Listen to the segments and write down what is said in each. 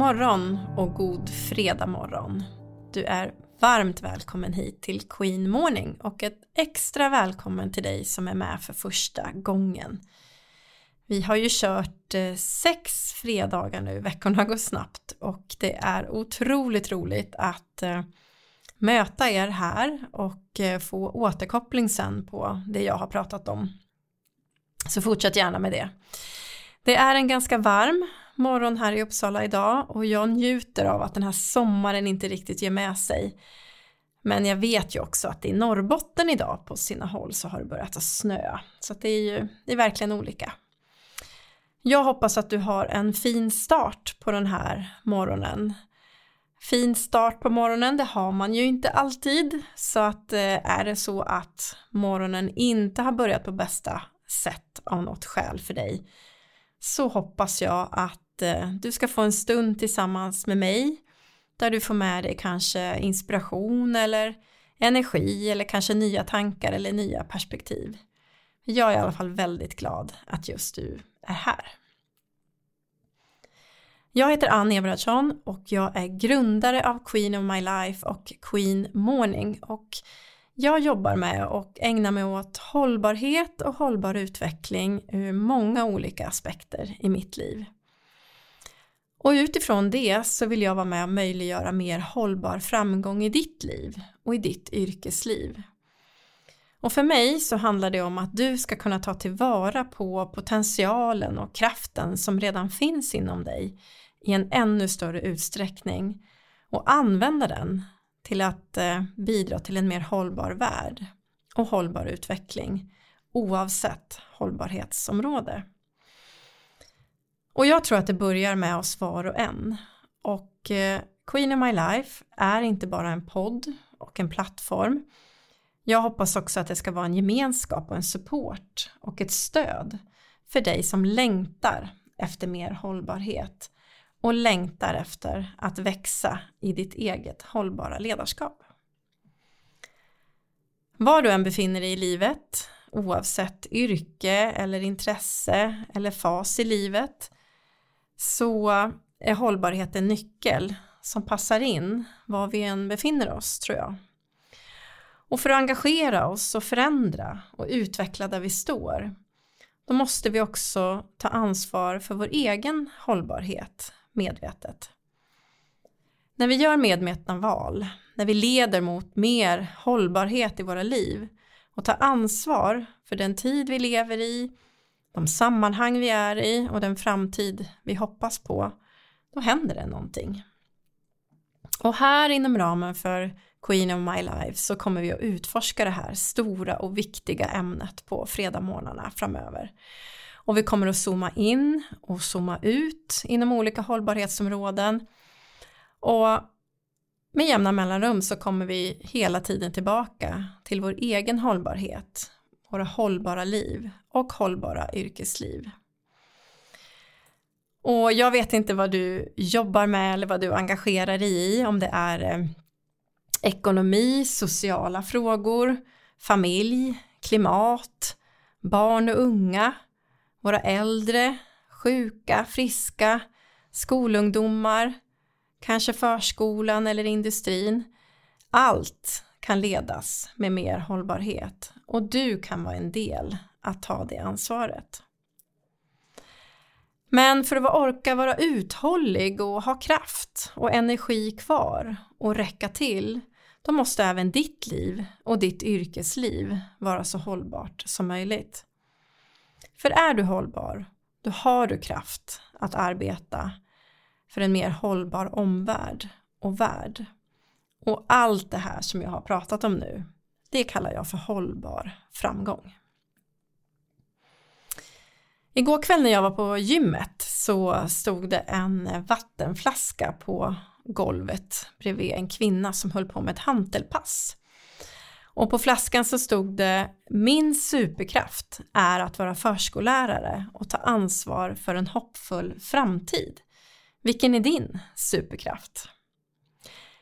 God morgon och god fredag morgon. Du är varmt välkommen hit till Queen Morning och ett extra välkommen till dig som är med för första gången. Vi har ju kört eh, sex fredagar nu, veckorna går snabbt och det är otroligt roligt att eh, möta er här och eh, få återkoppling sen på det jag har pratat om. Så fortsätt gärna med det. Det är en ganska varm morgon här i Uppsala idag och jag njuter av att den här sommaren inte riktigt ger med sig. Men jag vet ju också att i Norrbotten idag på sina håll så har det börjat att snöa Så att det är ju det är verkligen olika. Jag hoppas att du har en fin start på den här morgonen. Fin start på morgonen, det har man ju inte alltid. Så att eh, är det så att morgonen inte har börjat på bästa sätt av något skäl för dig så hoppas jag att Eh, du ska få en stund tillsammans med mig där du får med dig kanske inspiration eller energi eller kanske nya tankar eller nya perspektiv. Jag är i alla fall väldigt glad att just du är här. Jag heter Ann Eberhardsson och jag är grundare av Queen of My Life och Queen Morning och jag jobbar med och ägnar mig åt hållbarhet och hållbar utveckling ur många olika aspekter i mitt liv. Och utifrån det så vill jag vara med och möjliggöra mer hållbar framgång i ditt liv och i ditt yrkesliv. Och för mig så handlar det om att du ska kunna ta tillvara på potentialen och kraften som redan finns inom dig i en ännu större utsträckning och använda den till att eh, bidra till en mer hållbar värld och hållbar utveckling oavsett hållbarhetsområde. Och jag tror att det börjar med oss var och en och eh, Queen of My Life är inte bara en podd och en plattform. Jag hoppas också att det ska vara en gemenskap och en support och ett stöd för dig som längtar efter mer hållbarhet och längtar efter att växa i ditt eget hållbara ledarskap. Var du än befinner dig i livet, oavsett yrke eller intresse eller fas i livet, så är hållbarhet en nyckel som passar in var vi än befinner oss tror jag. Och för att engagera oss och förändra och utveckla där vi står, då måste vi också ta ansvar för vår egen hållbarhet medvetet. När vi gör medvetna val, när vi leder mot mer hållbarhet i våra liv och tar ansvar för den tid vi lever i, de sammanhang vi är i och den framtid vi hoppas på, då händer det någonting. Och här inom ramen för Queen of My Life så kommer vi att utforska det här stora och viktiga ämnet på fredagsmorgnarna framöver. Och vi kommer att zooma in och zooma ut inom olika hållbarhetsområden. Och med jämna mellanrum så kommer vi hela tiden tillbaka till vår egen hållbarhet, våra hållbara liv och hållbara yrkesliv. Och jag vet inte vad du jobbar med eller vad du engagerar dig i, om det är eh, ekonomi, sociala frågor, familj, klimat, barn och unga, våra äldre, sjuka, friska, skolungdomar, kanske förskolan eller industrin. Allt kan ledas med mer hållbarhet och du kan vara en del att ta det ansvaret. Men för att orka vara uthållig och ha kraft och energi kvar och räcka till då måste även ditt liv och ditt yrkesliv vara så hållbart som möjligt. För är du hållbar, då har du kraft att arbeta för en mer hållbar omvärld och värld. Och allt det här som jag har pratat om nu, det kallar jag för hållbar framgång. Igår kväll när jag var på gymmet så stod det en vattenflaska på golvet bredvid en kvinna som höll på med ett hantelpass. Och på flaskan så stod det Min superkraft är att vara förskollärare och ta ansvar för en hoppfull framtid. Vilken är din superkraft?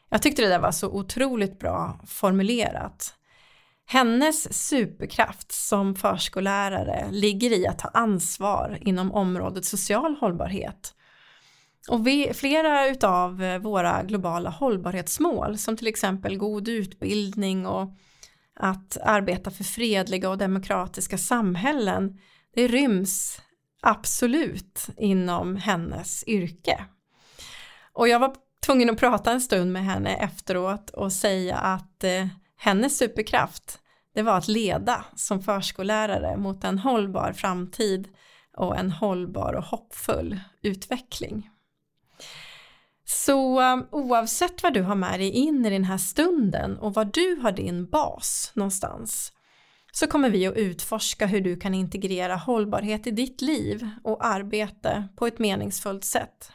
Jag tyckte det där var så otroligt bra formulerat. Hennes superkraft som förskollärare ligger i att ta ansvar inom området social hållbarhet Och vi, flera utav våra globala hållbarhetsmål som till exempel god utbildning och att arbeta för fredliga och demokratiska samhällen det ryms absolut inom hennes yrke. Och jag var tvungen att prata en stund med henne efteråt och säga att eh, hennes superkraft det var att leda som förskollärare mot en hållbar framtid och en hållbar och hoppfull utveckling. Så eh, oavsett vad du har med dig in i den här stunden och var du har din bas någonstans så kommer vi att utforska hur du kan integrera hållbarhet i ditt liv och arbete på ett meningsfullt sätt.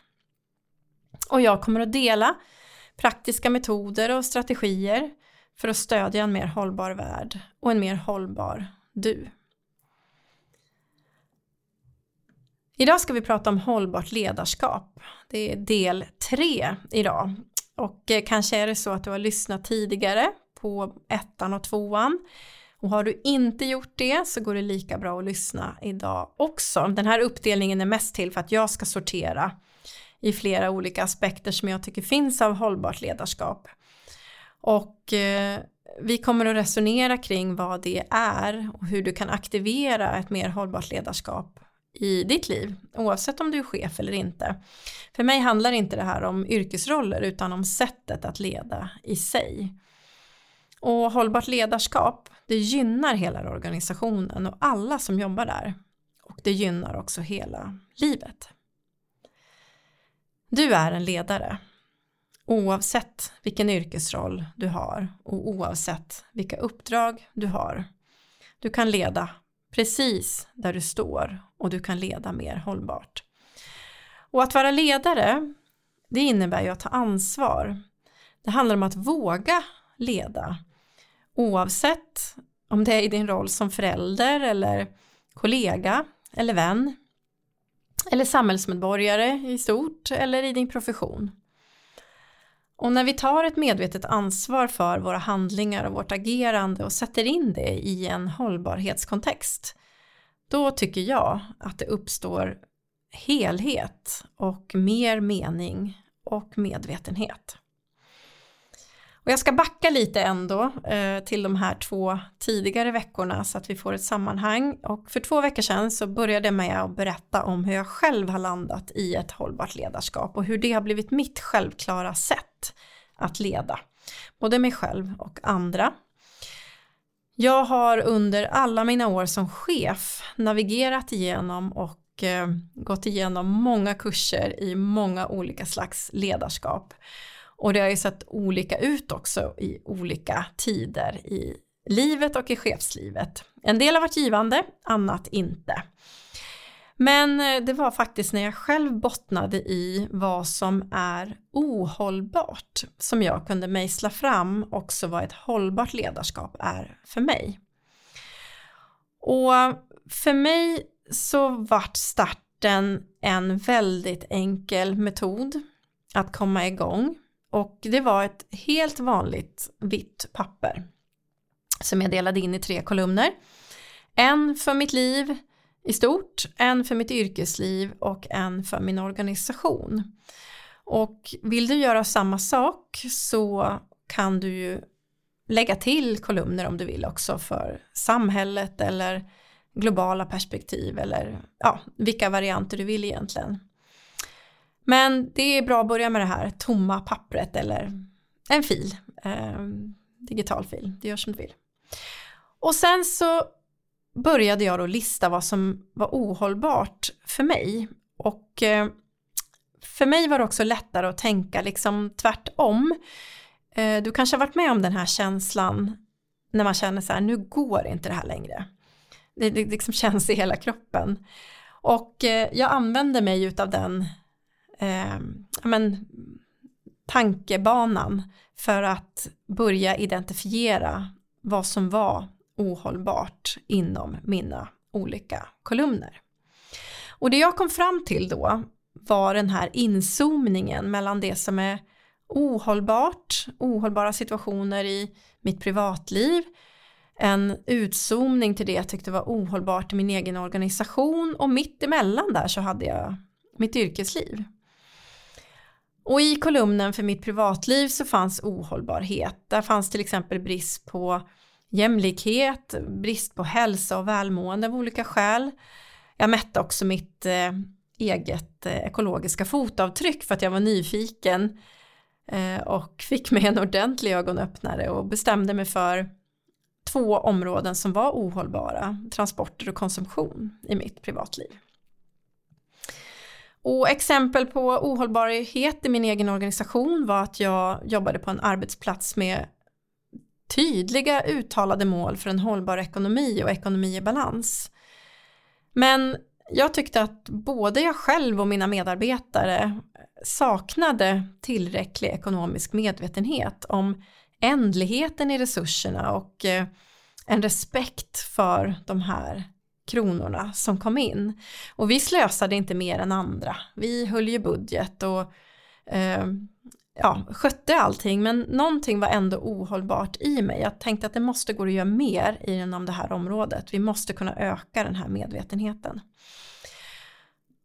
Och jag kommer att dela praktiska metoder och strategier för att stödja en mer hållbar värld och en mer hållbar du. Idag ska vi prata om hållbart ledarskap. Det är del tre idag och eh, kanske är det så att du har lyssnat tidigare på ettan och tvåan och har du inte gjort det så går det lika bra att lyssna idag också. Den här uppdelningen är mest till för att jag ska sortera i flera olika aspekter som jag tycker finns av hållbart ledarskap. Och eh, vi kommer att resonera kring vad det är och hur du kan aktivera ett mer hållbart ledarskap i ditt liv, oavsett om du är chef eller inte. För mig handlar inte det här om yrkesroller utan om sättet att leda i sig. Och hållbart ledarskap, det gynnar hela organisationen och alla som jobbar där. Och det gynnar också hela livet. Du är en ledare. Oavsett vilken yrkesroll du har och oavsett vilka uppdrag du har. Du kan leda precis där du står och du kan leda mer hållbart. Och att vara ledare, det innebär ju att ta ansvar. Det handlar om att våga leda oavsett om det är i din roll som förälder eller kollega eller vän eller samhällsmedborgare i stort eller i din profession. Och när vi tar ett medvetet ansvar för våra handlingar och vårt agerande och sätter in det i en hållbarhetskontext, då tycker jag att det uppstår helhet och mer mening och medvetenhet. Och jag ska backa lite ändå eh, till de här två tidigare veckorna så att vi får ett sammanhang. Och för två veckor sedan så började jag med att berätta om hur jag själv har landat i ett hållbart ledarskap och hur det har blivit mitt självklara sätt att leda. Både mig själv och andra. Jag har under alla mina år som chef navigerat igenom och eh, gått igenom många kurser i många olika slags ledarskap. Och det har ju sett olika ut också i olika tider i livet och i chefslivet. En del har varit givande, annat inte. Men eh, det var faktiskt när jag själv bottnade i vad som är ohållbart som jag kunde mejsla fram också vad ett hållbart ledarskap är för mig. Och för mig så vart starten en väldigt enkel metod att komma igång och det var ett helt vanligt vitt papper som jag delade in i tre kolumner. En för mitt liv i stort, en för mitt yrkesliv och en för min organisation. Och vill du göra samma sak så kan du ju lägga till kolumner om du vill också för samhället eller globala perspektiv eller ja, vilka varianter du vill egentligen. Men det är bra att börja med det här tomma pappret eller en fil, eh, digital fil, det gör som du vill. Och sen så började jag då lista vad som var ohållbart för mig och eh, för mig var det också lättare att tänka liksom tvärtom. Eh, du kanske har varit med om den här känslan när man känner så här, nu går inte det här längre. Det, det liksom känns i hela kroppen. Och eh, jag använder mig utav den eh, men, tankebanan för att börja identifiera vad som var ohållbart inom mina olika kolumner. Och det jag kom fram till då var den här inzoomningen mellan det som är ohållbart, ohållbara situationer i mitt privatliv, en utzoomning till det jag tyckte var ohållbart i min egen organisation och mitt emellan där så hade jag mitt yrkesliv. Och i kolumnen för mitt privatliv så fanns ohållbarhet. Där fanns till exempel brist på jämlikhet, brist på hälsa och välmående av olika skäl. Jag mätte också mitt eh, eget eh, ekologiska fotavtryck för att jag var nyfiken eh, och fick mig en ordentlig ögonöppnare och bestämde mig för två områden som var ohållbara, transporter och konsumtion i mitt privatliv. Och exempel på ohållbarhet i min egen organisation var att jag jobbade på en arbetsplats med tydliga uttalade mål för en hållbar ekonomi och ekonomi i balans. Men jag tyckte att både jag själv och mina medarbetare saknade tillräcklig ekonomisk medvetenhet om ändligheten i resurserna och eh, en respekt för de här kronorna som kom in. Och vi slösade inte mer än andra. Vi höll ju budget och eh, ja, skötte allting men någonting var ändå ohållbart i mig. Jag tänkte att det måste gå att göra mer inom det här området. Vi måste kunna öka den här medvetenheten.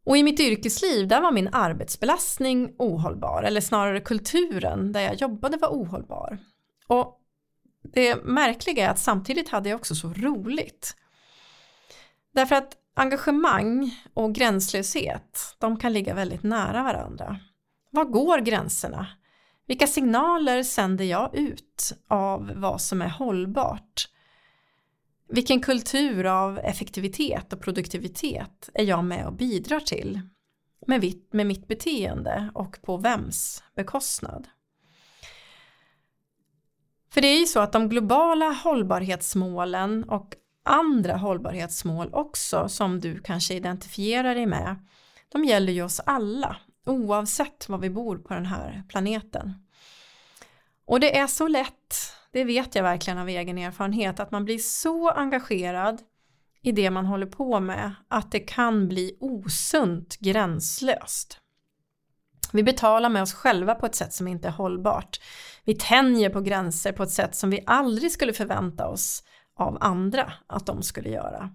Och i mitt yrkesliv där var min arbetsbelastning ohållbar eller snarare kulturen där jag jobbade var ohållbar. Och det märkliga är att samtidigt hade jag också så roligt. Därför att engagemang och gränslöshet, de kan ligga väldigt nära varandra. Var går gränserna? Vilka signaler sänder jag ut av vad som är hållbart? Vilken kultur av effektivitet och produktivitet är jag med och bidrar till med, mitt, beteende och på vems bekostnad? För det är ju så att de globala hållbarhetsmålen och andra hållbarhetsmål också som du kanske identifierar dig med, de gäller ju oss alla oavsett var vi bor på den här planeten. Och det är så lätt, det vet jag verkligen av egen erfarenhet, att man blir så engagerad i det man håller på med att det kan bli osunt gränslöst. Vi betalar med oss själva på ett sätt som inte är hållbart. Vi tänjer på gränser på ett sätt som vi aldrig skulle förvänta oss av andra att de skulle göra.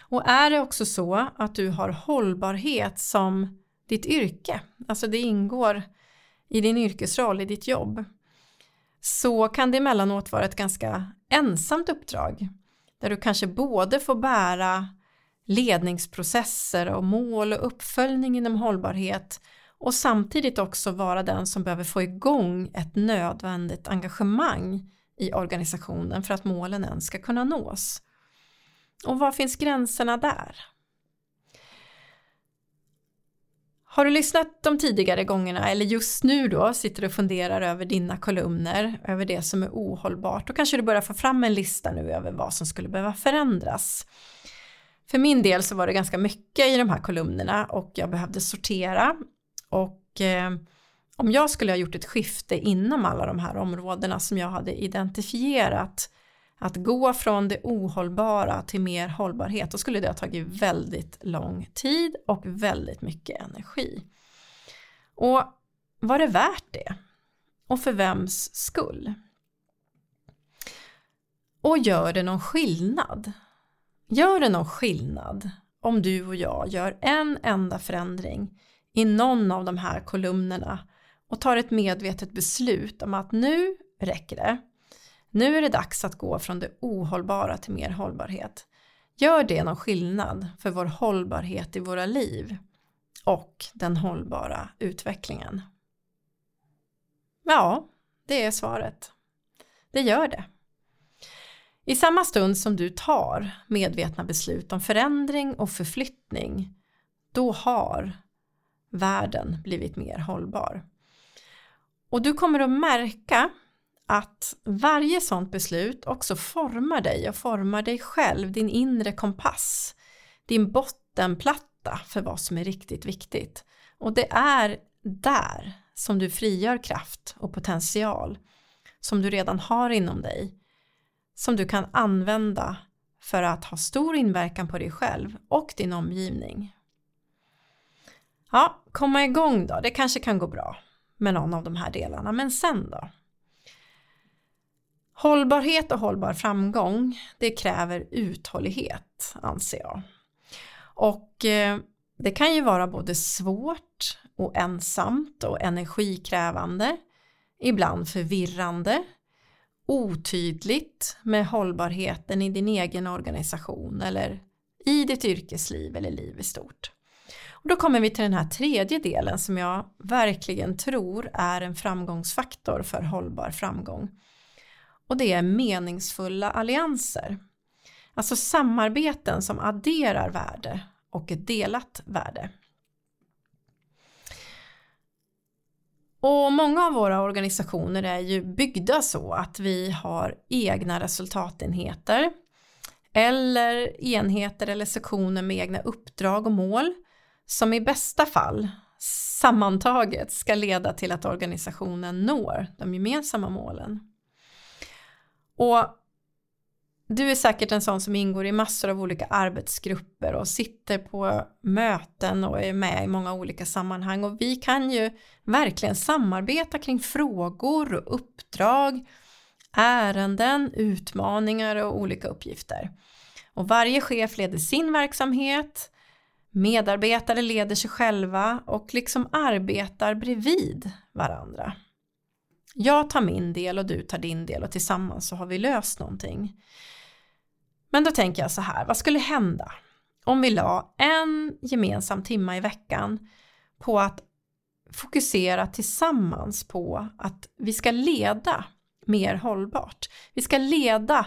Och är det också så att du har hållbarhet som ditt yrke, alltså det ingår i din yrkesroll, i ditt jobb, så kan det emellanåt vara ett ganska ensamt uppdrag där du kanske både får bära ledningsprocesser och mål och uppföljning inom hållbarhet och samtidigt också vara den som behöver få igång ett nödvändigt engagemang i organisationen för att målen ens ska kunna nås. Och var finns gränserna där? Har du lyssnat de tidigare gångerna eller just nu då sitter och funderar över dina kolumner, över det som är ohållbart, då kanske du börjar få fram en lista nu över vad som skulle behöva förändras. För min del så var det ganska mycket i de här kolumnerna och jag behövde sortera och eh, om jag skulle ha gjort ett skifte inom alla de här områdena som jag hade identifierat att gå från det ohållbara till mer hållbarhet då skulle det ha tagit väldigt lång tid och väldigt mycket energi. Och var det värt det? Och för vems skull? Och gör det någon skillnad? Gör det någon skillnad om du och jag gör en enda förändring i någon av de här kolumnerna och tar ett medvetet beslut om att nu räcker det. Nu är det dags att gå från det ohållbara till mer hållbarhet. Gör det någon skillnad för vår hållbarhet i våra liv och den hållbara utvecklingen? Ja, det är svaret. Det gör det. I samma stund som du tar medvetna beslut om förändring och förflyttning, då har världen blivit mer hållbar. Och du kommer att märka att varje sånt beslut också formar dig och formar dig själv, din inre kompass, din bottenplatta för vad som är riktigt viktigt. Och det är där som du frigör kraft och potential som du redan har inom dig som du kan använda för att ha stor inverkan på dig själv och din omgivning. Ja, komma igång då, det kanske kan gå bra med någon av de här delarna, men sen då? Hållbarhet och hållbar framgång, det kräver uthållighet anser jag. Och eh, det kan ju vara både svårt och ensamt och energikrävande, ibland förvirrande, otydligt med hållbarheten i din egen organisation eller i ditt yrkesliv eller liv i stort. Och då kommer vi till den här tredje delen som jag verkligen tror är en framgångsfaktor för hållbar framgång. Och det är meningsfulla allianser. Alltså samarbeten som adderar värde och ett delat värde. Och många av våra organisationer är ju byggda så att vi har egna resultatenheter eller enheter eller sektioner med egna uppdrag och mål som i bästa fall sammantaget ska leda till att organisationen når de gemensamma målen. Och du är säkert en sån som ingår i massor av olika arbetsgrupper och sitter på möten och är med i många olika sammanhang och vi kan ju verkligen samarbeta kring frågor och uppdrag, ärenden, utmaningar och olika uppgifter. Och varje chef leder sin verksamhet, medarbetare leder sig själva och liksom arbetar bredvid varandra. Jag tar min del och du tar din del och tillsammans så har vi löst någonting. Men då tänker jag så här, vad skulle hända om vi la en gemensam timma i veckan på att fokusera tillsammans på att vi ska leda mer hållbart. Vi ska leda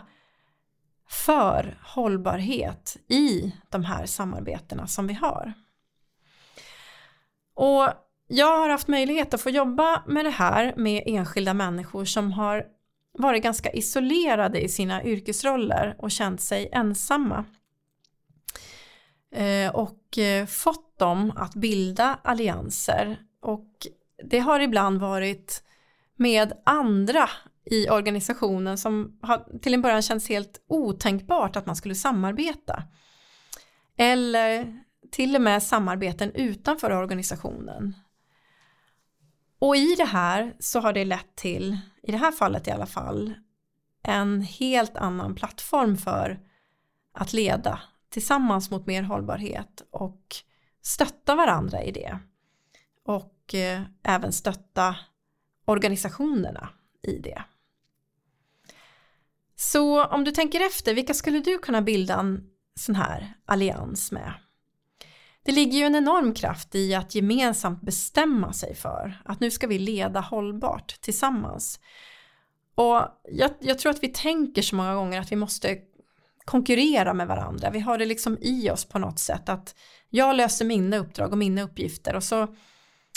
för hållbarhet i de här samarbetena som vi har. Och jag har haft möjlighet att få jobba med det här med enskilda människor som har varit ganska isolerade i sina yrkesroller och känt sig ensamma. Eh, och eh, fått dem att bilda allianser och det har ibland varit med andra i organisationen som har till en början känns helt otänkbart att man skulle samarbeta. Eller till och med samarbeten utanför organisationen. Och i det här så har det lett till, i det här fallet i alla fall, en helt annan plattform för att leda tillsammans mot mer hållbarhet och stötta varandra i det. Och eh, även stötta organisationerna i det. Så om du tänker efter, vilka skulle du kunna bilda en sån här allians med? Det ligger ju en enorm kraft i att gemensamt bestämma sig för att nu ska vi leda hållbart tillsammans. Och jag, jag, tror att vi tänker så många gånger att vi måste konkurrera med varandra. Vi har det liksom i oss på något sätt att jag löser mina uppdrag och mina uppgifter och så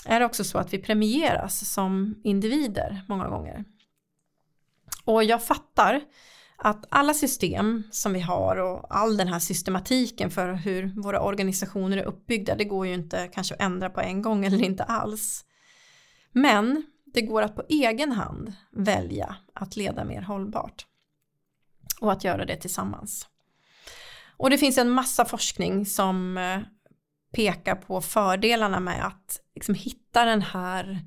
är det också så att vi premieras som individer många gånger. Och jag fattar att alla system som vi har och all den här systematiken för hur våra organisationer är uppbyggda det går ju inte kanske att ändra på en gång eller inte alls. Men det går att på egen hand välja att leda mer hållbart och att göra det tillsammans. Och det finns en massa forskning som eh, pekar på fördelarna med att liksom hitta den här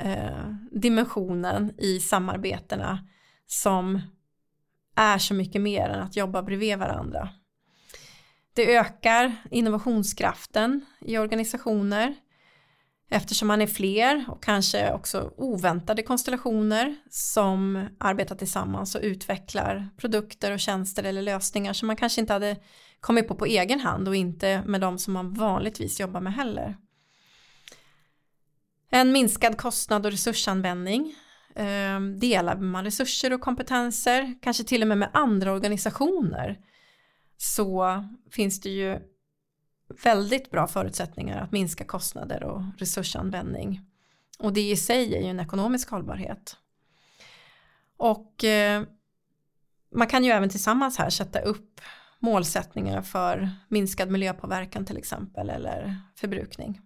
eh, dimensionen i samarbetena som är så mycket mer än att jobba bredvid varandra. Det ökar innovationskraften i organisationer eftersom man är fler och kanske också oväntade konstellationer som arbetar tillsammans och utvecklar produkter och tjänster eller lösningar som man kanske inte hade kommit på på egen hand och inte med de som man vanligtvis jobbar med heller. En minskad kostnad och resursanvändning eh, delar man resurser och kompetenser, kanske till och med med andra organisationer, så finns det ju väldigt bra förutsättningar att minska kostnader och resursanvändning. Och det i sig är ju en ekonomisk hållbarhet. Och eh, man kan ju även tillsammans här sätta upp målsättningar för minskad miljöpåverkan till exempel eller förbrukning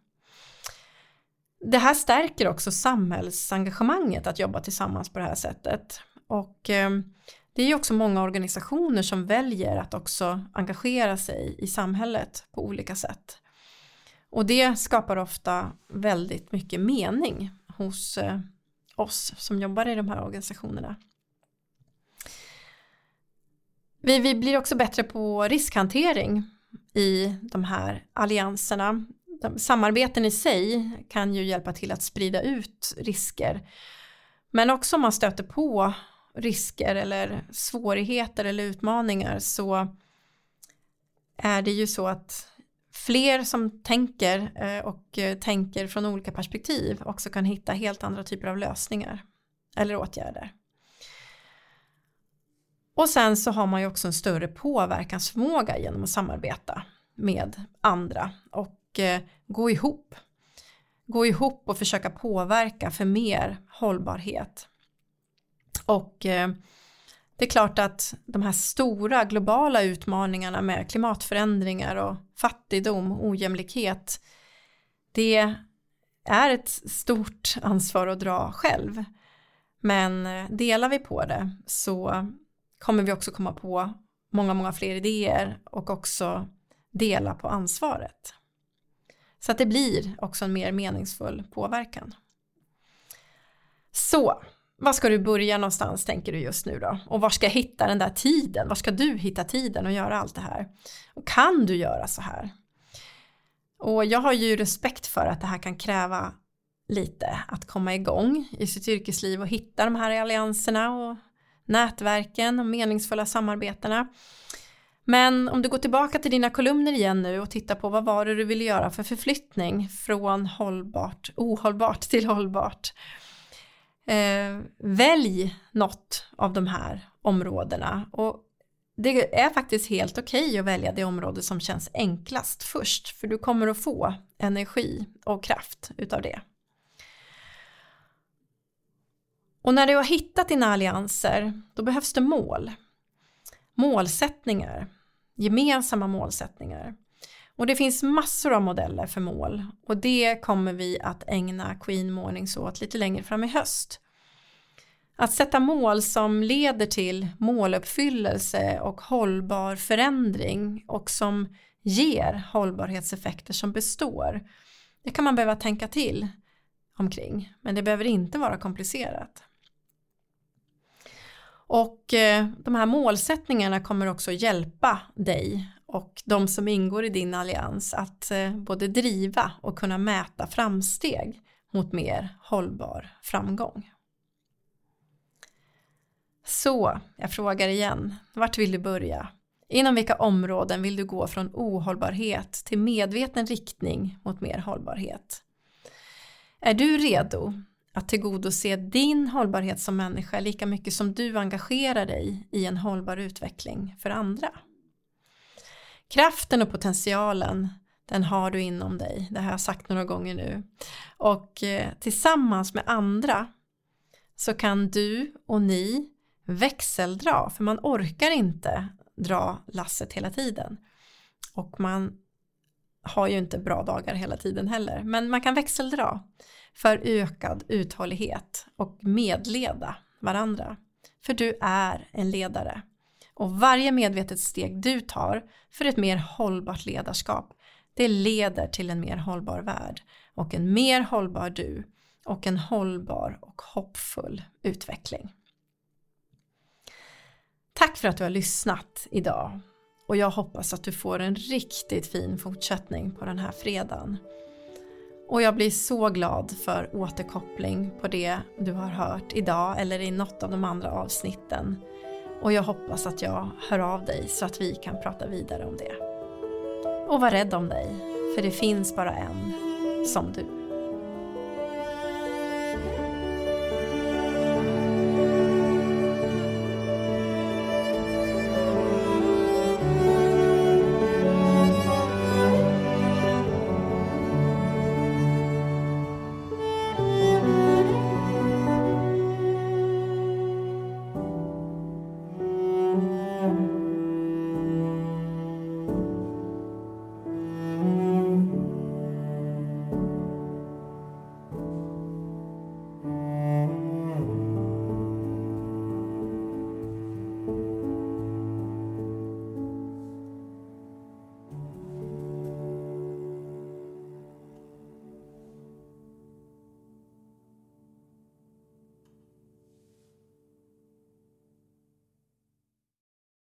det här stärker också samhällsengagemanget att jobba tillsammans på det här sättet. Och eh, det är ju också många organisationer som väljer att också engagera sig i samhället på olika sätt. Och det skapar ofta väldigt mycket mening hos eh, oss som jobbar i de här organisationerna. Vi, vi blir också bättre på riskhantering i de här allianserna. De, samarbeten i sig kan ju hjälpa till att sprida ut risker. Men också om man stöter på risker eller svårigheter eller utmaningar så är det ju så att fler som tänker eh, och eh, tänker från olika perspektiv också kan hitta helt andra typer av lösningar eller åtgärder. Och sen så har man ju också en större påverkansförmåga genom att samarbeta med andra och och gå ihop. Gå ihop och försöka påverka för mer hållbarhet. Och eh, det är klart att de här stora globala utmaningarna med klimatförändringar och fattigdom, ojämlikhet, det är ett stort ansvar att dra själv. Men eh, delar vi på det så kommer vi också komma på många, många fler idéer och också dela på ansvaret. Så att det blir också en mer meningsfull påverkan. Så, var ska du börja någonstans tänker du just nu då? Och var ska jag hitta den där tiden? Var ska du hitta tiden och göra allt det här? Och kan du göra så här? Och jag har ju respekt för att det här kan kräva lite att komma igång i sitt yrkesliv och hitta de här allianserna och nätverken och meningsfulla samarbetena. Men om du går tillbaka till dina kolumner igen nu och tittar på vad var det du ville göra för förflyttning från hållbart, ohållbart till hållbart. Eh, välj något av de här områdena och det är faktiskt helt okej okay att välja det område som känns enklast först för du kommer att få energi och kraft utav det. Och när du har hittat dina allianser, då behövs det mål. Målsättningar, gemensamma målsättningar. Och det finns massor av modeller för mål och det kommer vi att ägna Queen Mornings åt lite längre fram i höst. Att sätta mål som leder till måluppfyllelse och hållbar förändring och som ger hållbarhetseffekter som består. Det kan man behöva tänka till omkring, men det behöver inte vara komplicerat. Och eh, de här målsättningarna kommer också hjälpa dig och de som ingår i din allians att eh, både driva och kunna mäta framsteg mot mer hållbar framgång. Så, jag frågar igen, vart vill du börja? Inom vilka områden vill du gå från ohållbarhet till medveten riktning mot mer hållbarhet? Är du redo att tillgodose din hållbarhet som människa lika mycket som du engagerar dig i en hållbar utveckling för andra. Kraften och potentialen den har du inom dig, det har jag sagt några gånger nu. Och eh, tillsammans med andra så kan du och ni växeldra, för man orkar inte dra lasset hela tiden. Och man har ju inte bra dagar hela tiden heller, men man kan växeldra för ökad uthållighet och medleda varandra. För du är en ledare. Och varje medvetet steg du tar för ett mer hållbart ledarskap det leder till en mer hållbar värld och en mer hållbar du och en hållbar och hoppfull utveckling. Tack för att du har lyssnat idag och jag hoppas att du får en riktigt fin fortsättning på den här fredagen. Och jag blir så glad för återkoppling på det du har hört idag eller i något av de andra avsnitten. Och jag hoppas att jag hör av dig så att vi kan prata vidare om det. Och var rädd om dig, för det finns bara en som du.